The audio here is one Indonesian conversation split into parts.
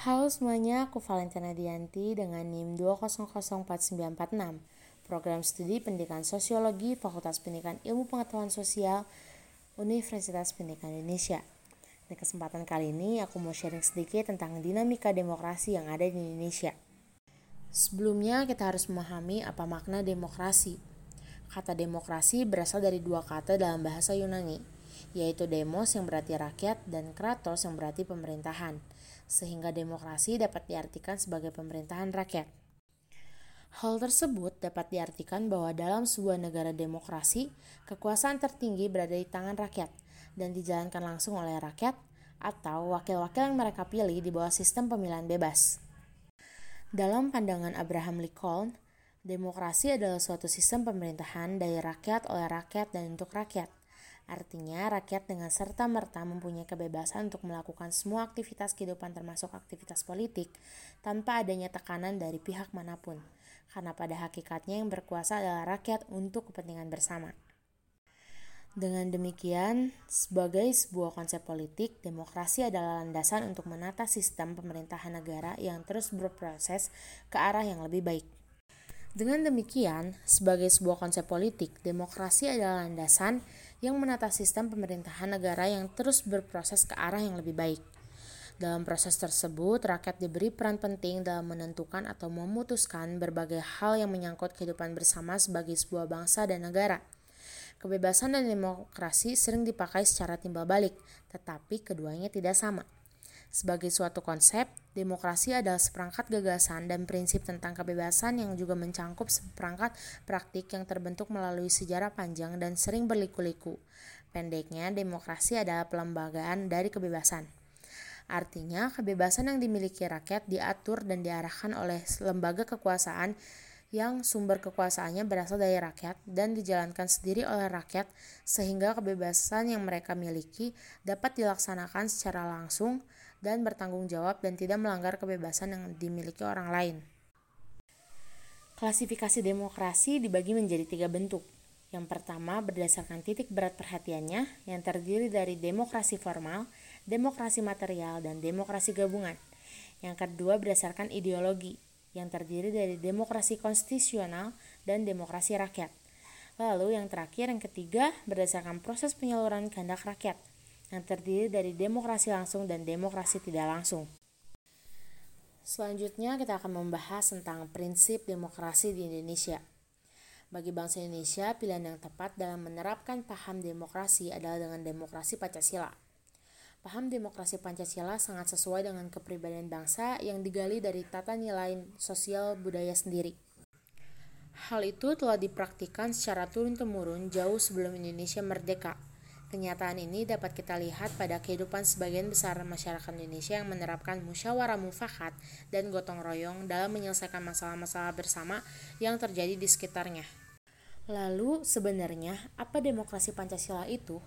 Halo semuanya, aku Valentina Dianti dengan NIM 2004946, Program Studi Pendidikan Sosiologi Fakultas Pendidikan Ilmu Pengetahuan Sosial Universitas Pendidikan Indonesia. Di kesempatan kali ini, aku mau sharing sedikit tentang dinamika demokrasi yang ada di Indonesia. Sebelumnya, kita harus memahami apa makna demokrasi. Kata demokrasi berasal dari dua kata dalam bahasa Yunani, yaitu demos yang berarti rakyat dan kratos yang berarti pemerintahan, sehingga demokrasi dapat diartikan sebagai pemerintahan rakyat. Hal tersebut dapat diartikan bahwa dalam sebuah negara demokrasi, kekuasaan tertinggi berada di tangan rakyat dan dijalankan langsung oleh rakyat atau wakil-wakil yang mereka pilih di bawah sistem pemilihan bebas. Dalam pandangan Abraham Lincoln, demokrasi adalah suatu sistem pemerintahan dari rakyat oleh rakyat dan untuk rakyat Artinya, rakyat dengan serta-merta mempunyai kebebasan untuk melakukan semua aktivitas kehidupan termasuk aktivitas politik tanpa adanya tekanan dari pihak mana pun. Karena pada hakikatnya yang berkuasa adalah rakyat untuk kepentingan bersama. Dengan demikian, sebagai sebuah konsep politik, demokrasi adalah landasan untuk menata sistem pemerintahan negara yang terus berproses ke arah yang lebih baik. Dengan demikian, sebagai sebuah konsep politik, demokrasi adalah landasan yang menata sistem pemerintahan negara yang terus berproses ke arah yang lebih baik. Dalam proses tersebut, rakyat diberi peran penting dalam menentukan atau memutuskan berbagai hal yang menyangkut kehidupan bersama sebagai sebuah bangsa dan negara. Kebebasan dan demokrasi sering dipakai secara timbal balik, tetapi keduanya tidak sama. Sebagai suatu konsep, demokrasi adalah seperangkat gagasan dan prinsip tentang kebebasan yang juga mencangkup seperangkat praktik yang terbentuk melalui sejarah panjang dan sering berliku-liku. Pendeknya, demokrasi adalah pelembagaan dari kebebasan. Artinya, kebebasan yang dimiliki rakyat diatur dan diarahkan oleh lembaga kekuasaan yang sumber kekuasaannya berasal dari rakyat dan dijalankan sendiri oleh rakyat sehingga kebebasan yang mereka miliki dapat dilaksanakan secara langsung dan bertanggung jawab dan tidak melanggar kebebasan yang dimiliki orang lain. Klasifikasi demokrasi dibagi menjadi tiga bentuk. Yang pertama berdasarkan titik berat perhatiannya yang terdiri dari demokrasi formal, demokrasi material, dan demokrasi gabungan. Yang kedua berdasarkan ideologi yang terdiri dari demokrasi konstitusional dan demokrasi rakyat. Lalu yang terakhir yang ketiga berdasarkan proses penyaluran kehendak rakyat yang terdiri dari demokrasi langsung dan demokrasi tidak langsung. Selanjutnya kita akan membahas tentang prinsip demokrasi di Indonesia. Bagi bangsa Indonesia, pilihan yang tepat dalam menerapkan paham demokrasi adalah dengan demokrasi Pancasila. Paham demokrasi Pancasila sangat sesuai dengan kepribadian bangsa yang digali dari tata nilai sosial budaya sendiri. Hal itu telah dipraktikkan secara turun-temurun jauh sebelum Indonesia merdeka Kenyataan ini dapat kita lihat pada kehidupan sebagian besar masyarakat Indonesia yang menerapkan musyawarah mufakat dan gotong royong dalam menyelesaikan masalah-masalah bersama yang terjadi di sekitarnya. Lalu, sebenarnya apa demokrasi Pancasila itu?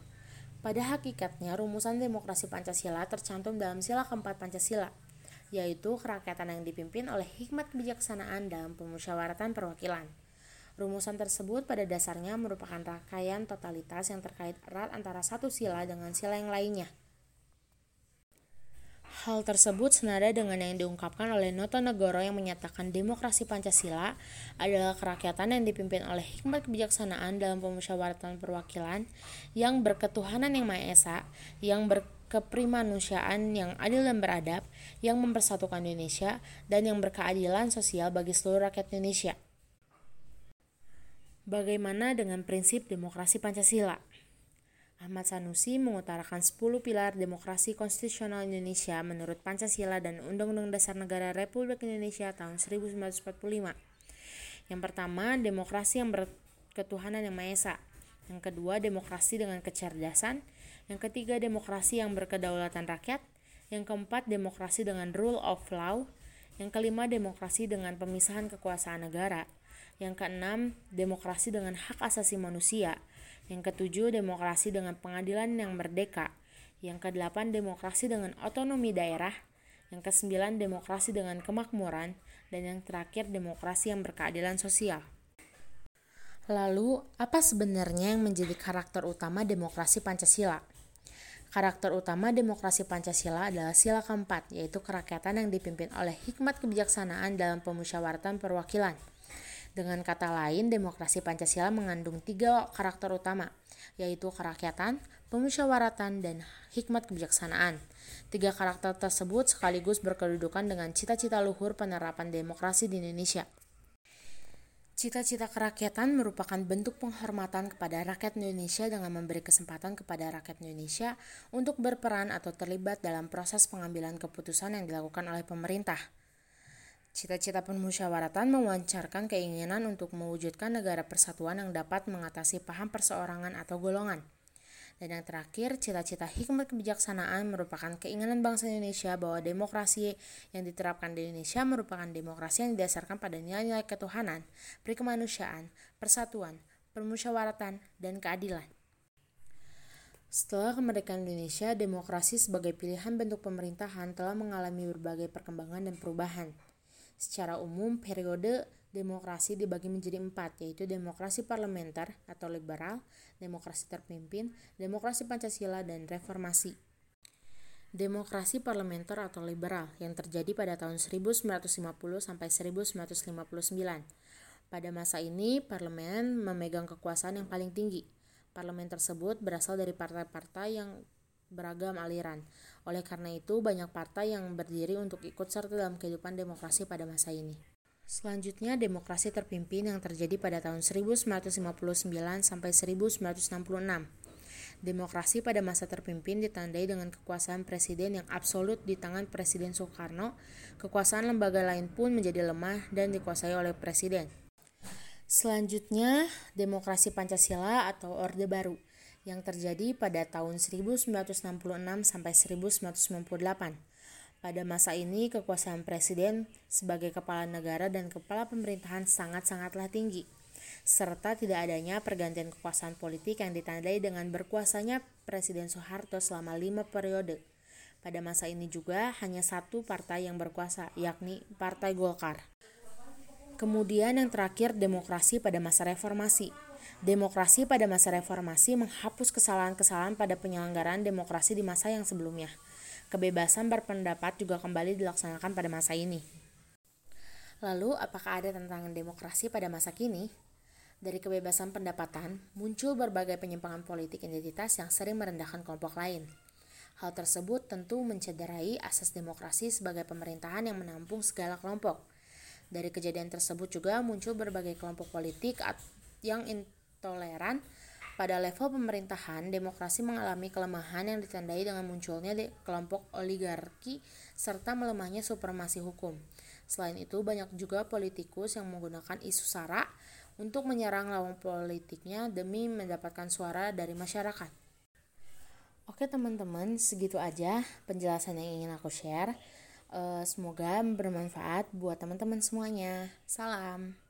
Pada hakikatnya, rumusan demokrasi Pancasila tercantum dalam sila keempat Pancasila, yaitu kerakyatan yang dipimpin oleh hikmat kebijaksanaan dalam pemusyawaratan perwakilan. Rumusan tersebut pada dasarnya merupakan rangkaian totalitas yang terkait erat antara satu sila dengan sila yang lainnya. Hal tersebut senada dengan yang diungkapkan oleh Noto Negoro yang menyatakan demokrasi Pancasila adalah kerakyatan yang dipimpin oleh hikmat kebijaksanaan dalam pemusyawaratan perwakilan yang berketuhanan yang Maha Esa, yang berkeprimanusiaan yang adil dan beradab, yang mempersatukan Indonesia, dan yang berkeadilan sosial bagi seluruh rakyat Indonesia. Bagaimana dengan prinsip demokrasi Pancasila? Ahmad Sanusi mengutarakan 10 pilar demokrasi konstitusional Indonesia menurut Pancasila dan Undang-Undang Dasar Negara Republik Indonesia tahun 1945. Yang pertama, demokrasi yang berketuhanan yang Maha Esa. Yang kedua, demokrasi dengan kecerdasan. Yang ketiga, demokrasi yang berkedaulatan rakyat. Yang keempat, demokrasi dengan rule of law. Yang kelima, demokrasi dengan pemisahan kekuasaan negara. Yang keenam, demokrasi dengan hak asasi manusia. Yang ketujuh, demokrasi dengan pengadilan yang merdeka. Yang kedelapan, demokrasi dengan otonomi daerah. Yang kesembilan, demokrasi dengan kemakmuran. Dan yang terakhir, demokrasi yang berkeadilan sosial. Lalu, apa sebenarnya yang menjadi karakter utama demokrasi Pancasila? Karakter utama demokrasi Pancasila adalah sila keempat, yaitu kerakyatan yang dipimpin oleh hikmat kebijaksanaan dalam pemusyawaratan perwakilan. Dengan kata lain, demokrasi Pancasila mengandung tiga karakter utama, yaitu kerakyatan, pemusyawaratan, dan hikmat kebijaksanaan. Tiga karakter tersebut sekaligus berkedudukan dengan cita-cita luhur penerapan demokrasi di Indonesia. Cita-cita kerakyatan merupakan bentuk penghormatan kepada rakyat Indonesia dengan memberi kesempatan kepada rakyat Indonesia untuk berperan atau terlibat dalam proses pengambilan keputusan yang dilakukan oleh pemerintah. Cita-cita pemusyawaratan mewancarkan keinginan untuk mewujudkan negara persatuan yang dapat mengatasi paham perseorangan atau golongan. Dan yang terakhir, cita-cita hikmat kebijaksanaan merupakan keinginan bangsa Indonesia bahwa demokrasi yang diterapkan di Indonesia merupakan demokrasi yang didasarkan pada nilai-nilai ketuhanan, perikemanusiaan, persatuan, permusyawaratan, dan keadilan. Setelah kemerdekaan Indonesia, demokrasi sebagai pilihan bentuk pemerintahan telah mengalami berbagai perkembangan dan perubahan. Secara umum, periode demokrasi dibagi menjadi empat, yaitu demokrasi parlementer atau liberal, demokrasi terpimpin, demokrasi Pancasila, dan reformasi. Demokrasi parlementer atau liberal yang terjadi pada tahun 1950 sampai 1959. Pada masa ini, parlemen memegang kekuasaan yang paling tinggi. Parlemen tersebut berasal dari partai-partai yang beragam aliran. Oleh karena itu, banyak partai yang berdiri untuk ikut serta dalam kehidupan demokrasi pada masa ini. Selanjutnya, demokrasi terpimpin yang terjadi pada tahun 1959 sampai 1966. Demokrasi pada masa terpimpin ditandai dengan kekuasaan presiden yang absolut di tangan Presiden Soekarno. Kekuasaan lembaga lain pun menjadi lemah dan dikuasai oleh presiden. Selanjutnya, demokrasi Pancasila atau Orde Baru yang terjadi pada tahun 1966 sampai 1998. Pada masa ini, kekuasaan presiden sebagai kepala negara dan kepala pemerintahan sangat-sangatlah tinggi, serta tidak adanya pergantian kekuasaan politik yang ditandai dengan berkuasanya Presiden Soeharto selama lima periode. Pada masa ini juga hanya satu partai yang berkuasa, yakni Partai Golkar. Kemudian yang terakhir, demokrasi pada masa reformasi. Demokrasi pada masa reformasi menghapus kesalahan-kesalahan pada penyelenggaraan demokrasi di masa yang sebelumnya kebebasan berpendapat juga kembali dilaksanakan pada masa ini. Lalu, apakah ada tantangan demokrasi pada masa kini? Dari kebebasan pendapatan, muncul berbagai penyimpangan politik identitas yang sering merendahkan kelompok lain. Hal tersebut tentu mencederai asas demokrasi sebagai pemerintahan yang menampung segala kelompok. Dari kejadian tersebut juga muncul berbagai kelompok politik yang intoleran pada level pemerintahan, demokrasi mengalami kelemahan yang ditandai dengan munculnya kelompok oligarki serta melemahnya supremasi hukum. Selain itu, banyak juga politikus yang menggunakan isu sara untuk menyerang lawan politiknya demi mendapatkan suara dari masyarakat. Oke teman-teman, segitu aja penjelasan yang ingin aku share. Eh, semoga bermanfaat buat teman-teman semuanya. Salam.